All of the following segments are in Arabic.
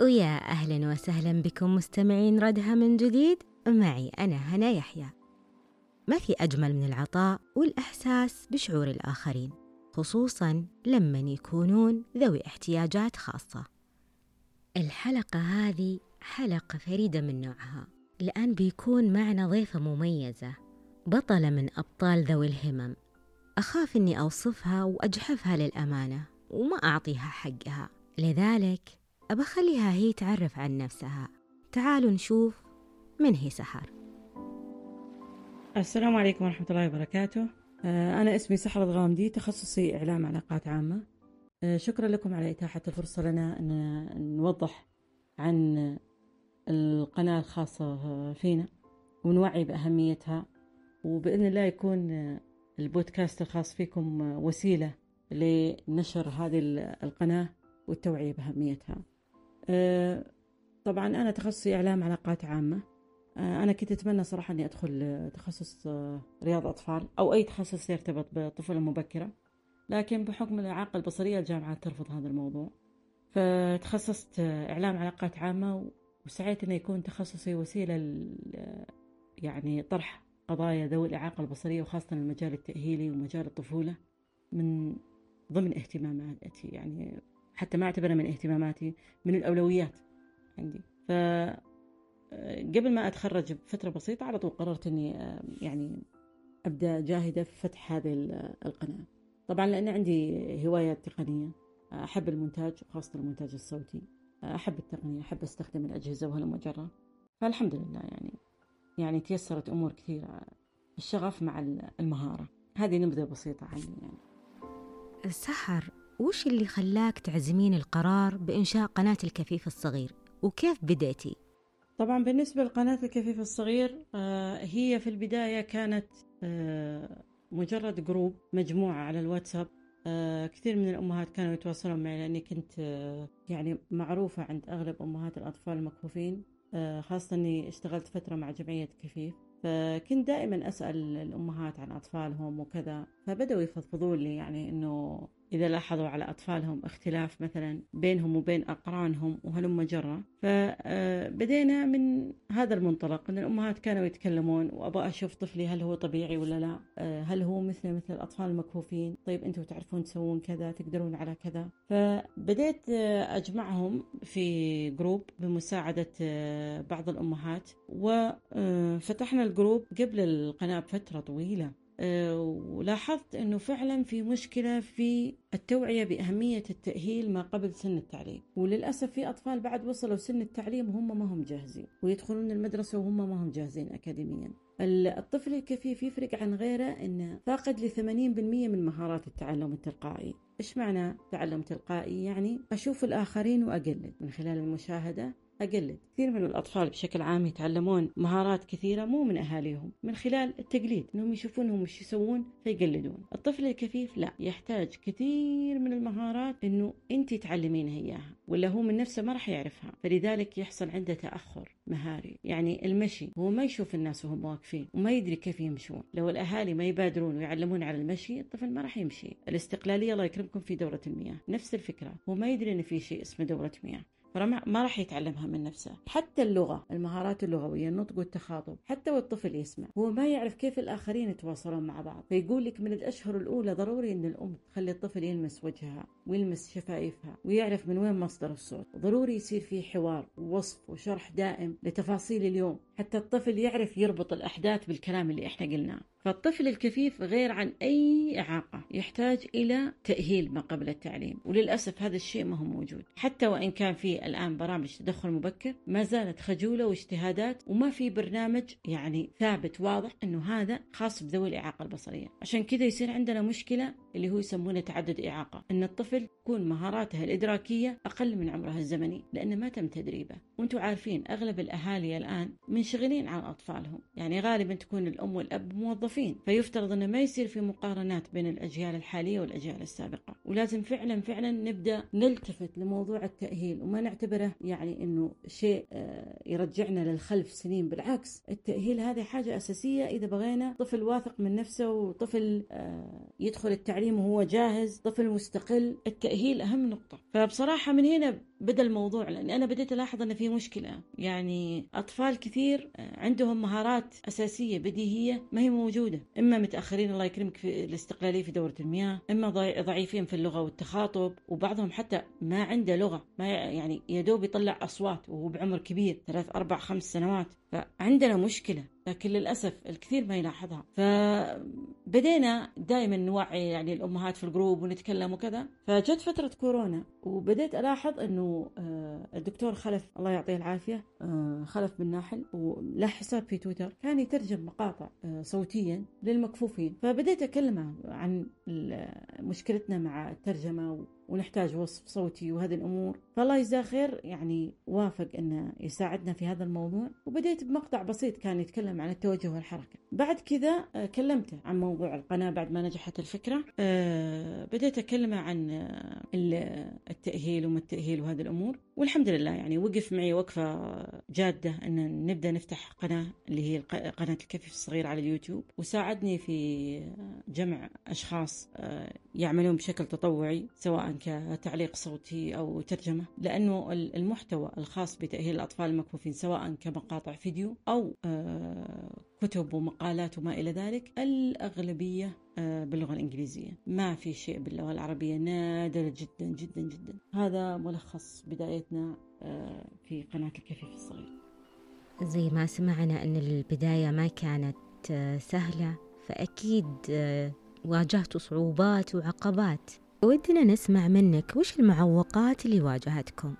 ويا أهلا وسهلا بكم مستمعين ردها من جديد معي أنا هنا يحيى. ما في أجمل من العطاء والإحساس بشعور الآخرين خصوصا لمن يكونون ذوي احتياجات خاصة. الحلقة هذه حلقة فريدة من نوعها الآن بيكون معنا ضيفة مميزة بطلة من أبطال ذوي الهمم. أخاف إني أوصفها وأجحفها للأمانة وما أعطيها حقها. لذلك أبخليها هي تعرف عن نفسها. تعالوا نشوف من هي سحر. السلام عليكم ورحمة الله وبركاته. آه، أنا اسمي سحر الغامدي تخصصي إعلام علاقات عامة. آه، شكرا لكم على إتاحة الفرصة لنا أن نوضح عن القناة الخاصة فينا ونوعي بأهميتها. وبإذن الله يكون البودكاست الخاص فيكم وسيلة لنشر هذه القناة والتوعية بأهميتها. طبعا أنا تخصصي إعلام علاقات عامة. آه، أنا كنت أتمنى صراحة أني أدخل تخصص آه، رياض أطفال أو أي تخصص يرتبط بالطفولة المبكرة لكن بحكم الإعاقة البصرية الجامعات ترفض هذا الموضوع. فتخصصت إعلام علاقات عامة وسعيت أنه يكون تخصصي وسيلة يعني طرح قضايا ذوي الإعاقة البصرية وخاصة المجال التأهيلي ومجال الطفولة من ضمن اهتماماتي. يعني حتى ما أعتبرها من اهتماماتي من الأولويات عندي. ف قبل ما أتخرج بفترة بسيطة على طول قررت أني يعني أبدأ جاهدة في فتح هذه القناة. طبعا لأن عندي هوايات تقنية. أحب المونتاج وخاصة المونتاج الصوتي. أحب التقنية أحب أستخدم الأجهزة وهالمجرة فالحمد لله يعني يعني تيسرت أمور كثيرة. الشغف مع المهارة. هذه نبذة بسيطة عني يعني. سحر وش اللي خلاك تعزمين القرار بإنشاء قناة الكفيف الصغير؟ وكيف بديتي؟ طبعا بالنسبة لقناة الكفيف الصغير آه، هي في البداية كانت آه، مجرد جروب مجموعة على الواتساب. آه، كثير من الأمهات كانوا يتواصلون معي لأني كنت يعني معروفة عند أغلب أمهات الأطفال المكفوفين. خاصة أني اشتغلت فترة مع جمعية كفيف. فكنت دائما أسأل الأمهات عن أطفالهم وكذا فبدأوا يفضفضون لي يعني أنه إذا لاحظوا على أطفالهم اختلاف مثلا بينهم وبين أقرانهم وهلم جرة فبدينا من هذا المنطلق أن الأمهات كانوا يتكلمون وأبغى أشوف طفلي هل هو طبيعي ولا لا. هل هو مثل مثل الأطفال المكفوفين؟ طيب أنتم تعرفون تسوون كذا تقدرون على كذا. فبديت أجمعهم في group بمساعدة بعض الأمهات وفتحنا ال group قبل القناة بفترة طويلة. آه، ولاحظت أنه فعلا في مشكلة في التوعية بأهمية التأهيل ما قبل سن التعليم. وللأسف في أطفال بعد وصلوا سن التعليم وهم ما هم جاهزين ويدخلون المدرسة وهم ما هم جاهزين أكاديميا. الطفل الكفيف يفرق عن غيره أنه فاقد ل 80% من مهارات التعلم التلقائي. إيش معنى تعلم تلقائي؟ يعني أشوف الآخرين وأقلد. من خلال المشاهدة أقلد كثير من الأطفال بشكل عام يتعلمون مهارات كثيرة مو من أهاليهم من خلال التقليد أنهم يشوفونهم وش يسوون فيقلدون. الطفل الكفيف لا يحتاج كثير من المهارات أنه أنت تعلمينه إياها ولا هو من نفسه ما راح يعرفها. فلذلك يحصل عنده تأخر مهاري. يعني المشي هو ما يشوف الناس وهم واقفين وما يدري كيف يمشون. لو الأهالي ما يبادرون ويعلمون على المشي الطفل ما راح يمشي. الاستقلالية الله يكرمكم في دورة المياه. نفس الفكرة هو ما يدري أن في شيء اسمه دورة مياه. ما راح يتعلمها من نفسه. حتى اللغة المهارات اللغوية النطق والتخاطب حتى والطفل يسمع. هو ما يعرف كيف الآخرين يتواصلون مع بعض. فيقول لك من الأشهر الأولى ضروري أن الأم تخلي الطفل يلمس وجهها ويلمس شفايفها ويعرف من وين مصدر الصوت. ضروري يصير في حوار ووصف وشرح دائم لتفاصيل اليوم. حتى الطفل يعرف يربط الأحداث بالكلام اللي إحنا قلناه. فالطفل الكفيف غير عن أي إعاقة يحتاج إلى تأهيل ما قبل التعليم وللأسف هذا الشيء ما هو موجود. حتى وإن كان في الآن برامج تدخل مبكر ما زالت خجولة واجتهادات وما في برنامج يعني ثابت واضح أنه هذا خاص بذوي الإعاقة البصرية. عشان كذا يصير عندنا مشكلة اللي هو يسمونه تعدد إعاقة. أن الطفل تكون مهاراته الإدراكية أقل من عمره الزمني لأنه ما تم تدريبه. وأنتم عارفين أغلب الأهالي الآن منشغلين عن أطفالهم. يعني غالبا تكون الأم والأب موظفين. فيفترض إنه ما يصير في مقارنات بين الأجيال الحالية والأجيال السابقة. ولازم فعلا فعلا نبدأ نلتفت لموضوع التأهيل. وما نعتبره يعني إنه شيء آه، يرجعنا للخلف سنين. بالعكس التأهيل هذه حاجة أساسية. إذا بغينا طفل واثق من نفسه وطفل آه، يدخل التعليم وهو جاهز طفل مستقل التأهيل أهم نقطة. فبصراحة من هنا بدأ الموضوع لأن أنا بديت ألاحظ ان في مشكلة. يعني أطفال كثير عندهم مهارات أساسية بديهية ما هي موجودة. إما متأخرين الله يكرمك في الاستقلالية في دورة المياه إما ضعيفين في اللغة والتخاطب وبعضهم حتى ما عنده لغة ما يعني يا دوب يطلع أصوات وهو بعمر كبير ثلاث أربع خمس سنوات. فعندنا مشكلة. لكن للأسف الكثير ما يلاحظها. فبدينا دائما نوعي يعني الأمهات في الجروب ونتكلم وكذا. فجت فترة كورونا وبديت ألاحظ أنه آه، الدكتور خلف الله يعطيه العافية آه، خلف بن ناحل وله حساب في تويتر كان يترجم مقاطع آه، صوتيا للمكفوفين. فبديت أكلمه عن مشكلتنا مع الترجمة ونحتاج وصف صوتي وهذه الأمور. فالله يجزاه خير يعني وافق أنه يساعدنا في هذا الموضوع. وبديت بمقطع بسيط كان يتكلم عن التوجه والحركة. بعد كذا آه، كلمته عن موضوع القناة بعد ما نجحت الفكرة. آه، بديت أكلمه عن آه، التأهيل وما التأهيل وهذه الأمور. والحمد لله يعني وقف معي وقفة جادة أن نبدأ نفتح قناة اللي هي قناة الكفيف الصغير على اليوتيوب وساعدني في جمع أشخاص يعملون بشكل تطوعي سواء كتعليق صوتي أو ترجمة لأنه المحتوى الخاص بتأهيل الأطفال المكفوفين سواء كمقاطع فيديو أو آه، كتب ومقالات وما إلى ذلك الأغلبية آه، باللغة الإنجليزية. ما في شيء باللغة العربية نادر جدا جدا جدا. هذا ملخص بدايتنا آه، في قناة الكفيف الصغير. زي ما سمعنا أن البداية ما كانت سهلة فأكيد واجهتوا صعوبات وعقبات. ودنا نسمع منك وش المعوقات اللي واجهتكم؟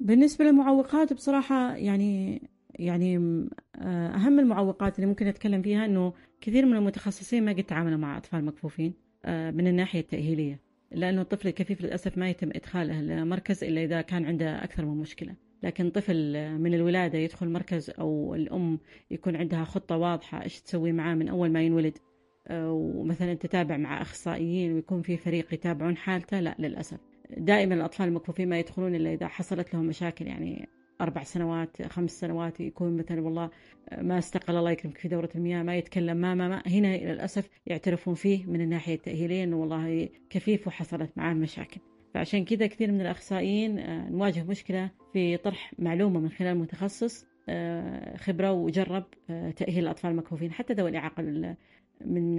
بالنسبة للمعوقات بصراحة يعني يعني آه، أهم المعوقات اللي ممكن أتكلم فيها أنه كثير من المتخصصين ما قد تعاملوا مع أطفال مكفوفين آه، من الناحية التأهيلية لأنه الطفل الكفيف للأسف ما يتم إدخاله المركز إلا إذا كان عنده أكثر من مشكلة. لكن طفل من الولادة يدخل مركز أو الأم يكون عندها خطة واضحة إيش تسوي معاه من أول ما ينولد ومثلا تتابع مع أخصائيين ويكون في فريق يتابعون حالته لا للأسف. دائما الأطفال المكفوفين ما يدخلون إلا إذا حصلت لهم مشاكل يعني أربع سنوات خمس سنوات يكون مثلا والله ما استقل الله يكرمك في دورة المياه ما يتكلم ما ما, ما. هنا للأسف يعترفون فيه من الناحية التأهيلية إنه والله كفيف وحصلت معاه مشاكل. فعشان كذا كثير من الأخصائيين آه، نواجه مشكلة في طرح معلومة من خلال متخصص آه، خبرة وجرب آه، تأهيل الأطفال المكفوفين. حتى ذوي الإعاقة من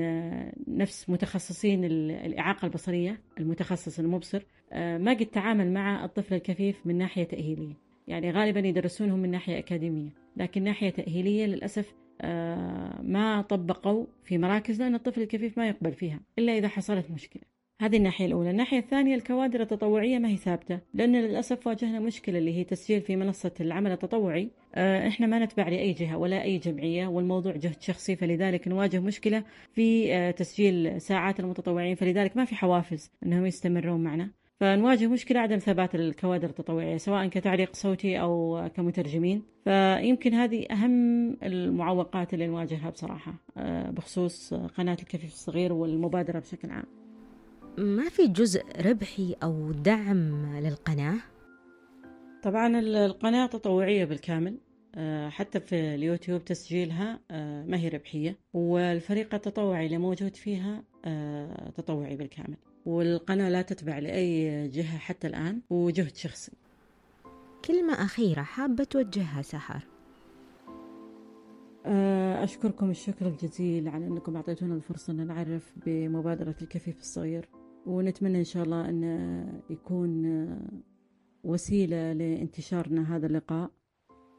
نفس متخصصين الإعاقة البصرية المتخصص المبصر ما قد تعامل مع الطفل الكفيف من ناحية تأهيلية. يعني غالبا يدرسونهم من ناحية أكاديمية لكن ناحية تأهيلية للأسف آه، ما طبقوا في مراكز لأن الطفل الكفيف ما يقبل فيها إلا إذا حصلت مشكلة. هذه الناحية الأولى. الناحية الثانية الكوادر التطوعية ما هي ثابتة لأن للأسف واجهنا مشكلة اللي هي تسجيل في منصة العمل التطوعي. آه، إحنا ما نتبع لأي جهة ولا أي جمعية والموضوع جهد شخصي فلذلك نواجه مشكلة في آه، تسجيل ساعات المتطوعين فلذلك ما في حوافز أنهم يستمرون معنا. فنواجه مشكلة عدم ثبات الكوادر التطوعية سواء كتعليق صوتي أو كمترجمين. فيمكن هذه أهم المعوقات اللي نواجهها بصراحة آه، بخصوص قناة الكفيف الصغير والمبادرة بشكل عام. ما في جزء ربحي أو دعم للقناة؟ طبعا القناة تطوعية بالكامل آه، حتى في اليوتيوب تسجيلها آه، ما هي ربحية. والفريق التطوعي اللي موجود فيها تطوعي بالكامل. والقناة لا تتبع لأي جهة حتى الآن وجهد شخصي. كلمة أخيرة حابة توجهها سحر. أشكركم الشكر الجزيل على أنكم أعطيتونا الفرصة أن نعرف بمبادرة الكفيف الصغير ونتمنى إن شاء الله أن يكون وسيلة لانتشارنا هذا اللقاء.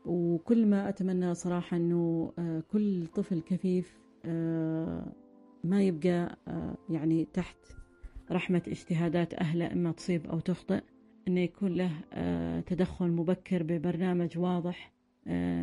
وكل ما أتمنى صراحة أنه كل طفل كفيف ما يبقى يعني تحت رحمة اجتهادات أهله إما تصيب أو تخطئ أنه يكون له تدخل مبكر ببرنامج واضح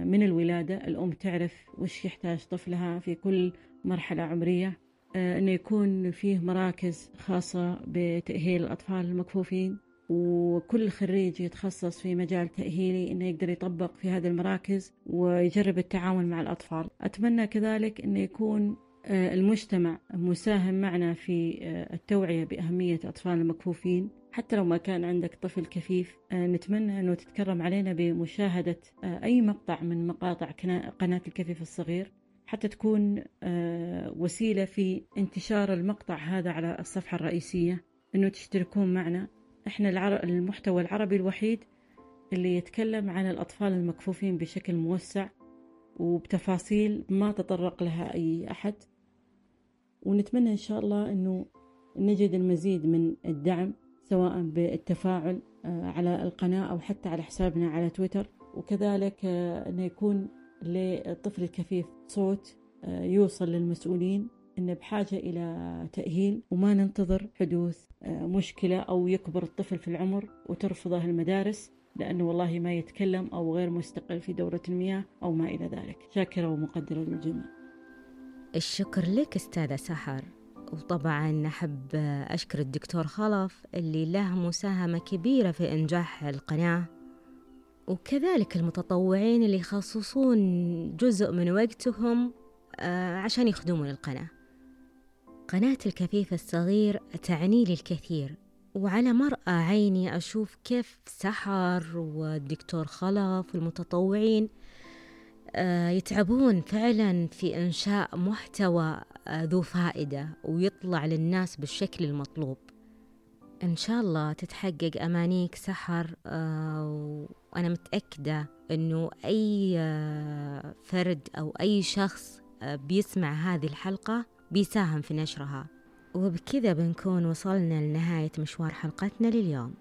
من الولادة. الأم تعرف وش يحتاج طفلها في كل مرحلة عمرية آه، أنه يكون فيه مراكز خاصة بتأهيل الأطفال المكفوفين. وكل خريج يتخصص في مجال تأهيلي إنه يقدر يطبق في هذه المراكز ويجرب التعامل مع الأطفال. أتمنى كذلك أنه يكون آه، المجتمع مساهم معنا في آه، التوعية بأهمية أطفال المكفوفين. حتى لو ما كان عندك طفل كفيف آه، نتمنى أنه تتكرم علينا بمشاهدة أي مقطع من مقاطع قناة الكفيف الصغير حتى تكون وسيلة في انتشار المقطع هذا على الصفحة الرئيسية أنه تشتركون معنا. إحنا المحتوى العربي الوحيد اللي يتكلم عن الأطفال المكفوفين بشكل موسع وبتفاصيل ما تطرق لها أي أحد. ونتمنى إن شاء الله أنه نجد المزيد من الدعم سواء بالتفاعل آه، على القناة أو حتى على حسابنا على تويتر. وكذلك آه، أنه يكون للطفل الكفيف صوت آه، يوصل للمسؤولين أنه بحاجة إلى تأهيل. وما ننتظر حدوث مشكلة أو يكبر الطفل في العمر وترفضه المدارس لأنه والله ما يتكلم أو غير مستقل في دورة المياه أو ما إلى ذلك. شاكرة ومقدرة للجميع. الشكر لك أستاذة سحر. وطبعا أحب أشكر الدكتور خلف اللي له مساهمة كبيرة في إنجاح القناة وكذلك المتطوعين اللي يخصصون جزء من وقتهم آه، عشان يخدمون القناة. قناة الكفيف الصغير تعني لي الكثير وعلى مرأى عيني أشوف كيف سحر والدكتور خلف والمتطوعين يتعبون فعلا في إنشاء محتوى آه، ذو فائدة ويطلع للناس بالشكل المطلوب. إن شاء الله تتحقق أمانيك سحر آه، وأنا متأكدة أنه أي فرد أو أي شخص بيسمع هذه الحلقة بيساهم في نشرها. وبكذا بنكون وصلنا لنهاية مشوار حلقتنا لليوم.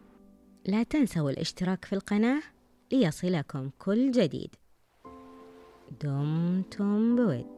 لا تنسوا الاشتراك في القناة ليصلكم كل جديد. દમ થંભવે